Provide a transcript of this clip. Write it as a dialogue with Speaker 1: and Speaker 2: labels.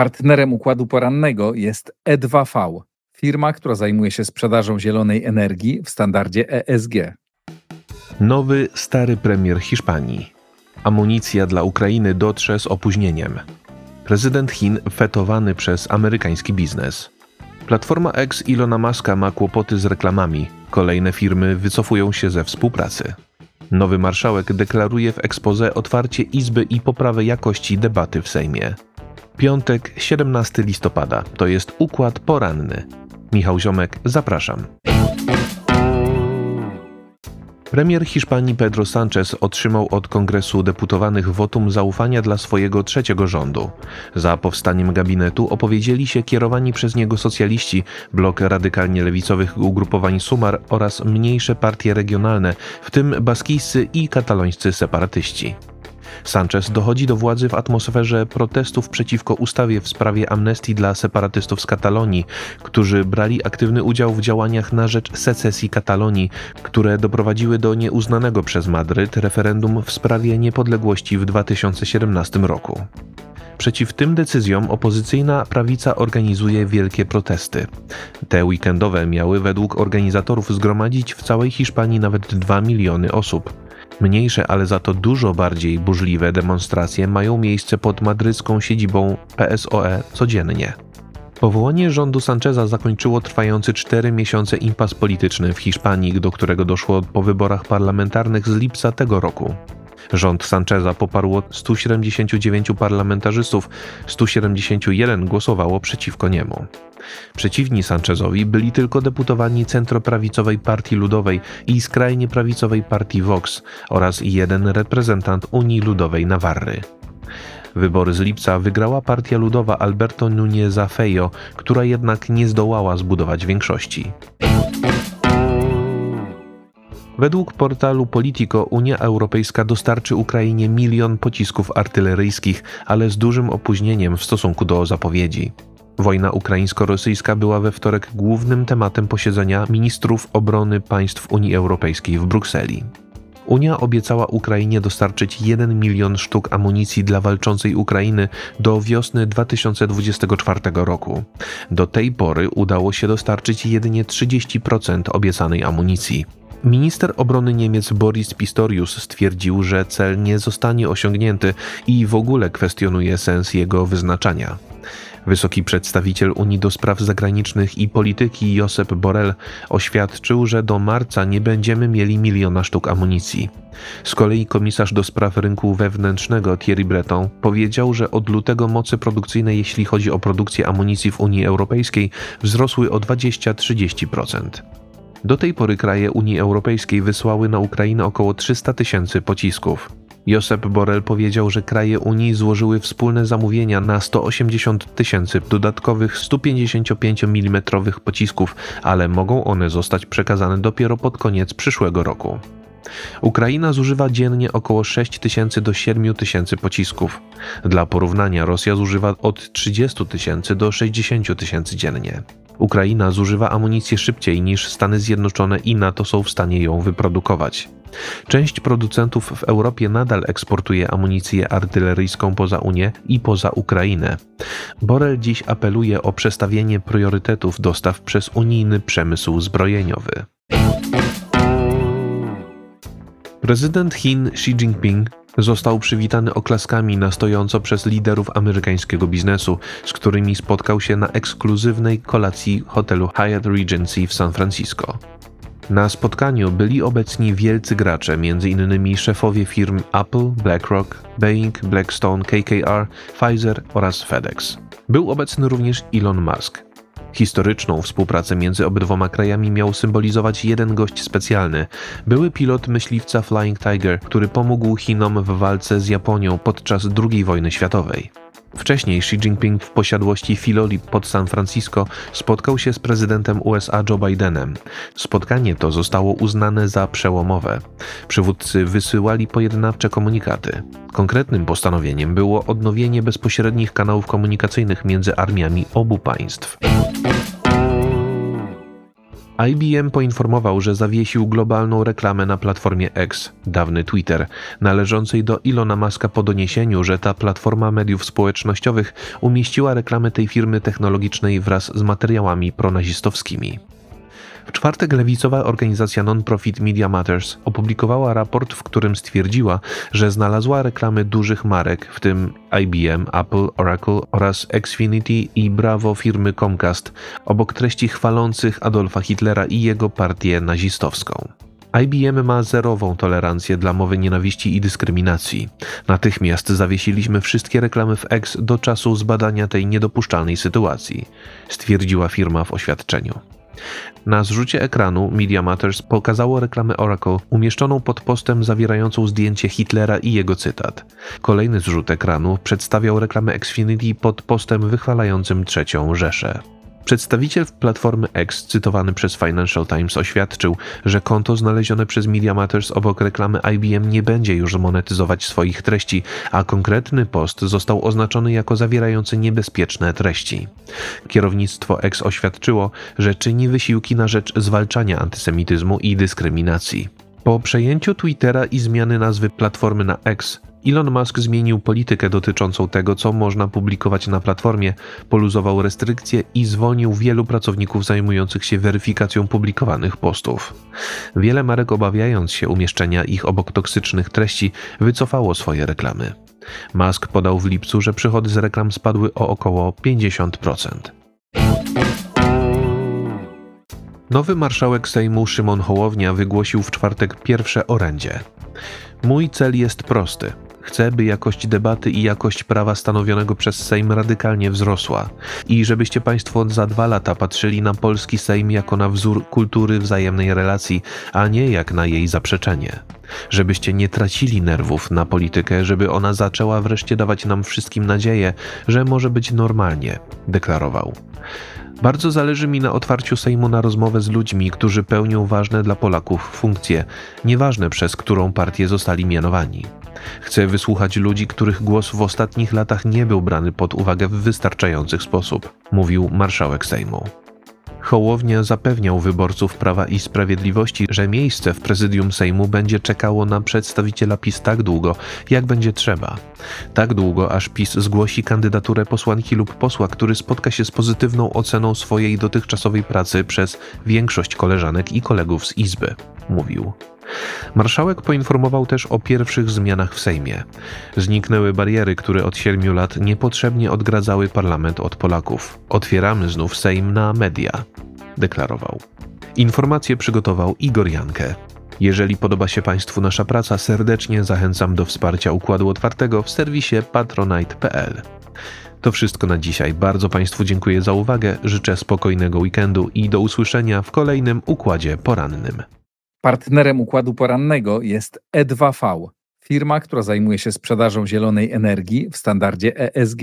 Speaker 1: Partnerem układu porannego jest E2V, firma, która zajmuje się sprzedażą zielonej energii w standardzie ESG.
Speaker 2: Nowy, stary premier Hiszpanii. Amunicja dla Ukrainy dotrze z opóźnieniem. Prezydent Chin fetowany przez amerykański biznes. Platforma X Ilona Muska ma kłopoty z reklamami. Kolejne firmy wycofują się ze współpracy. Nowy marszałek deklaruje w ekspoze otwarcie Izby i poprawę jakości debaty w Sejmie. Piątek, 17 listopada, to jest układ poranny. Michał Ziomek, zapraszam. Premier Hiszpanii Pedro Sánchez otrzymał od Kongresu Deputowanych wotum zaufania dla swojego trzeciego rządu. Za powstaniem gabinetu opowiedzieli się kierowani przez niego socjaliści, blok radykalnie lewicowych ugrupowań Sumar oraz mniejsze partie regionalne, w tym baskijscy i katalońscy separatyści. Sanchez dochodzi do władzy w atmosferze protestów przeciwko ustawie w sprawie amnestii dla separatystów z Katalonii, którzy brali aktywny udział w działaniach na rzecz secesji Katalonii, które doprowadziły do nieuznanego przez Madryt referendum w sprawie niepodległości w 2017 roku. Przeciw tym decyzjom opozycyjna prawica organizuje wielkie protesty. Te weekendowe miały według organizatorów zgromadzić w całej Hiszpanii nawet 2 miliony osób. Mniejsze, ale za to dużo bardziej burzliwe demonstracje mają miejsce pod madrycką siedzibą PSOE codziennie. Powołanie rządu Sancheza zakończyło trwający cztery miesiące impas polityczny w Hiszpanii, do którego doszło po wyborach parlamentarnych z lipca tego roku. Rząd Sancheza poparło 179 parlamentarzystów, 171 głosowało przeciwko niemu. Przeciwni Sanchezowi byli tylko deputowani centroprawicowej Partii Ludowej i skrajnie prawicowej Partii Vox oraz jeden reprezentant Unii Ludowej Nawarry. Wybory z lipca wygrała Partia Ludowa Alberto Núñez Feio, która jednak nie zdołała zbudować większości. Według portalu Politico Unia Europejska dostarczy Ukrainie milion pocisków artyleryjskich, ale z dużym opóźnieniem w stosunku do zapowiedzi. Wojna ukraińsko-rosyjska była we wtorek głównym tematem posiedzenia ministrów obrony państw Unii Europejskiej w Brukseli. Unia obiecała Ukrainie dostarczyć 1 milion sztuk amunicji dla walczącej Ukrainy do wiosny 2024 roku. Do tej pory udało się dostarczyć jedynie 30% obiecanej amunicji. Minister obrony Niemiec Boris Pistorius stwierdził, że cel nie zostanie osiągnięty i w ogóle kwestionuje sens jego wyznaczania. Wysoki przedstawiciel Unii do Spraw Zagranicznych i Polityki Josep Borrell oświadczył, że do marca nie będziemy mieli miliona sztuk amunicji. Z kolei komisarz do spraw rynku wewnętrznego Thierry Breton powiedział, że od lutego mocy produkcyjne, jeśli chodzi o produkcję amunicji w Unii Europejskiej, wzrosły o 20-30%. Do tej pory kraje Unii Europejskiej wysłały na Ukrainę około 300 tysięcy pocisków. Josep Borrell powiedział, że kraje Unii złożyły wspólne zamówienia na 180 tysięcy dodatkowych 155 mm pocisków, ale mogą one zostać przekazane dopiero pod koniec przyszłego roku. Ukraina zużywa dziennie około 6 tysięcy do 7 tysięcy pocisków. Dla porównania Rosja zużywa od 30 tysięcy do 60 tysięcy dziennie. Ukraina zużywa amunicję szybciej niż Stany Zjednoczone i NATO są w stanie ją wyprodukować. Część producentów w Europie nadal eksportuje amunicję artyleryjską poza Unię i poza Ukrainę. Borel dziś apeluje o przestawienie priorytetów dostaw przez unijny przemysł zbrojeniowy. Prezydent Chin Xi Jinping został przywitany oklaskami na stojąco przez liderów amerykańskiego biznesu, z którymi spotkał się na ekskluzywnej kolacji hotelu Hyatt Regency w San Francisco. Na spotkaniu byli obecni wielcy gracze, m.in. szefowie firm Apple, BlackRock, Boeing, Blackstone, KKR, Pfizer oraz FedEx. Był obecny również Elon Musk. Historyczną współpracę między obydwoma krajami miał symbolizować jeden gość specjalny były pilot myśliwca Flying Tiger, który pomógł Chinom w walce z Japonią podczas II wojny światowej. Wcześniej Xi Jinping w posiadłości Filoli pod San Francisco spotkał się z prezydentem USA Joe Bidenem. Spotkanie to zostało uznane za przełomowe. Przywódcy wysyłali pojednawcze komunikaty. Konkretnym postanowieniem było odnowienie bezpośrednich kanałów komunikacyjnych między armiami obu państw. IBM poinformował, że zawiesił globalną reklamę na platformie X, dawny Twitter, należącej do Ilona Maska po doniesieniu, że ta platforma mediów społecznościowych umieściła reklamę tej firmy technologicznej wraz z materiałami pronazistowskimi. W czwartek lewicowa organizacja non-profit Media Matters opublikowała raport, w którym stwierdziła, że znalazła reklamy dużych marek, w tym IBM, Apple, Oracle oraz Xfinity i Bravo firmy Comcast, obok treści chwalących Adolfa Hitlera i jego partię nazistowską. IBM ma zerową tolerancję dla mowy nienawiści i dyskryminacji. Natychmiast zawiesiliśmy wszystkie reklamy w X do czasu zbadania tej niedopuszczalnej sytuacji, stwierdziła firma w oświadczeniu. Na zrzucie ekranu Media Matters pokazało reklamę Oracle umieszczoną pod postem zawierającą zdjęcie Hitlera i jego cytat. Kolejny zrzut ekranu przedstawiał reklamę Xfinity pod postem wychwalającym trzecią Rzeszę. Przedstawiciel platformy X, cytowany przez Financial Times, oświadczył, że konto znalezione przez Media Matters obok reklamy IBM nie będzie już monetyzować swoich treści, a konkretny post został oznaczony jako zawierający niebezpieczne treści. Kierownictwo X oświadczyło, że czyni wysiłki na rzecz zwalczania antysemityzmu i dyskryminacji. Po przejęciu Twittera i zmiany nazwy platformy na X, Elon Musk zmienił politykę dotyczącą tego, co można publikować na platformie, poluzował restrykcje i zwolnił wielu pracowników zajmujących się weryfikacją publikowanych postów. Wiele marek, obawiając się umieszczenia ich obok toksycznych treści, wycofało swoje reklamy. Musk podał w lipcu, że przychody z reklam spadły o około 50%. Nowy marszałek Sejmu Szymon Hołownia wygłosił w czwartek pierwsze orędzie. Mój cel jest prosty Chcę, by jakość debaty i jakość prawa stanowionego przez Sejm radykalnie wzrosła i żebyście Państwo za dwa lata patrzyli na polski Sejm jako na wzór kultury wzajemnej relacji, a nie jak na jej zaprzeczenie. Żebyście nie tracili nerwów na politykę, żeby ona zaczęła wreszcie dawać nam wszystkim nadzieję, że może być normalnie, deklarował. Bardzo zależy mi na otwarciu Sejmu na rozmowę z ludźmi, którzy pełnią ważne dla Polaków funkcje, nieważne przez którą partię zostali mianowani. Chcę wysłuchać ludzi, których głos w ostatnich latach nie był brany pod uwagę w wystarczający sposób, mówił marszałek Sejmu. Hołownia zapewniał wyborców Prawa i Sprawiedliwości, że miejsce w prezydium Sejmu będzie czekało na przedstawiciela PiS tak długo, jak będzie trzeba. Tak długo, aż PiS zgłosi kandydaturę posłanki lub posła, który spotka się z pozytywną oceną swojej dotychczasowej pracy przez większość koleżanek i kolegów z Izby, mówił. Marszałek poinformował też o pierwszych zmianach w Sejmie. Zniknęły bariery, które od siedmiu lat niepotrzebnie odgradzały parlament od Polaków. Otwieramy znów Sejm na media, deklarował. Informacje przygotował Igor Jankę. Jeżeli podoba się Państwu nasza praca, serdecznie zachęcam do wsparcia Układu Otwartego w serwisie patronite.pl. To wszystko na dzisiaj. Bardzo Państwu dziękuję za uwagę, życzę spokojnego weekendu i do usłyszenia w kolejnym Układzie Porannym.
Speaker 1: Partnerem układu porannego jest E2V, firma, która zajmuje się sprzedażą zielonej energii w standardzie ESG.